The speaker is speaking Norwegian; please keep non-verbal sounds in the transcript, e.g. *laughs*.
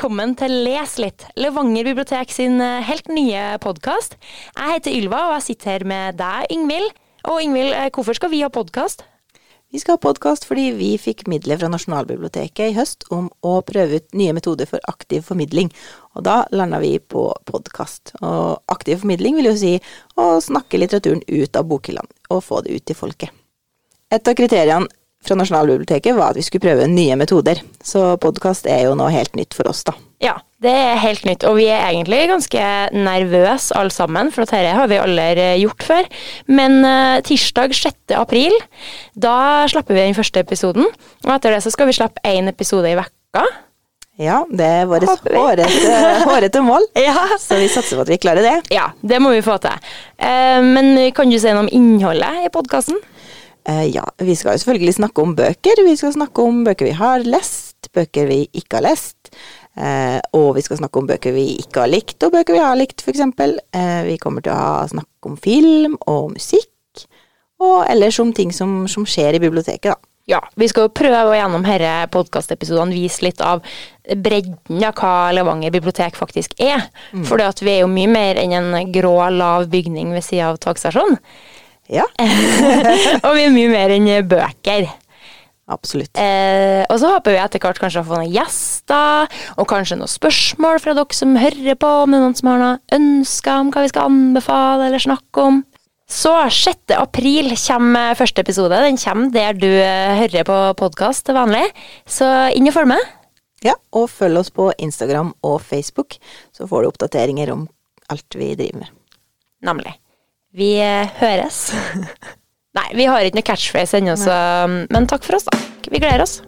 Velkommen til Les litt, Levanger bibliotek sin eh, helt nye podkast. Jeg heter Ylva, og jeg sitter her med deg, Ingvild. Og Ingvild, eh, hvorfor skal vi ha podkast? Vi skal ha podkast fordi vi fikk midler fra Nasjonalbiblioteket i høst om å prøve ut nye metoder for aktiv formidling, og da landa vi på podkast. Og aktiv formidling vil jo si å snakke litteraturen ut av bokhyllene og få det ut til folket. Et av kriteriene fra Nasjonalbiblioteket var at vi skulle prøve nye metoder. Så podkast er jo noe helt nytt for oss, da. Ja, det er helt nytt, og vi er egentlig ganske nervøse alle sammen, for dette har vi aldri gjort før. Men uh, tirsdag 6. april, da slapper vi den første episoden. Og etter det så skal vi slappe én episode i vekka. Ja, det er vårt hårete, *laughs* hårete mål, ja. så vi satser på at vi klarer det. Ja, det må vi få til. Uh, men kan du si noe om innholdet i podkasten? Eh, ja, vi skal jo selvfølgelig snakke om bøker. Vi skal snakke om bøker vi har lest, bøker vi ikke har lest. Eh, og vi skal snakke om bøker vi ikke har likt, og bøker vi har likt, f.eks. Eh, vi kommer til å ha snakk om film og musikk, og ellers om ting som, som skjer i biblioteket, da. Ja, vi skal jo prøve å gjennom disse podkastepisodene vise litt av bredden av hva Levanger bibliotek faktisk er. Mm. For vi er jo mye mer enn en grå, lav bygning ved sida av togstasjonen. Ja. *laughs* og vi er mye mer enn bøker. Absolutt. Eh, og så håper vi etter hvert kanskje å få noen gjester, og kanskje noen spørsmål fra dere som hører på, om det er noen som har noen ønsker om hva vi skal anbefale eller snakke om. Så 6. april kommer første episode. Den kommer der du eh, hører på podkast til vanlig. Så inn og følg med. Ja, og følg oss på Instagram og Facebook, så får du oppdateringer om alt vi driver med. Nemlig. Vi eh, høres. *laughs* Nei, vi har ikke noe catchphrase ennå, men takk for oss, da. Vi gleder oss.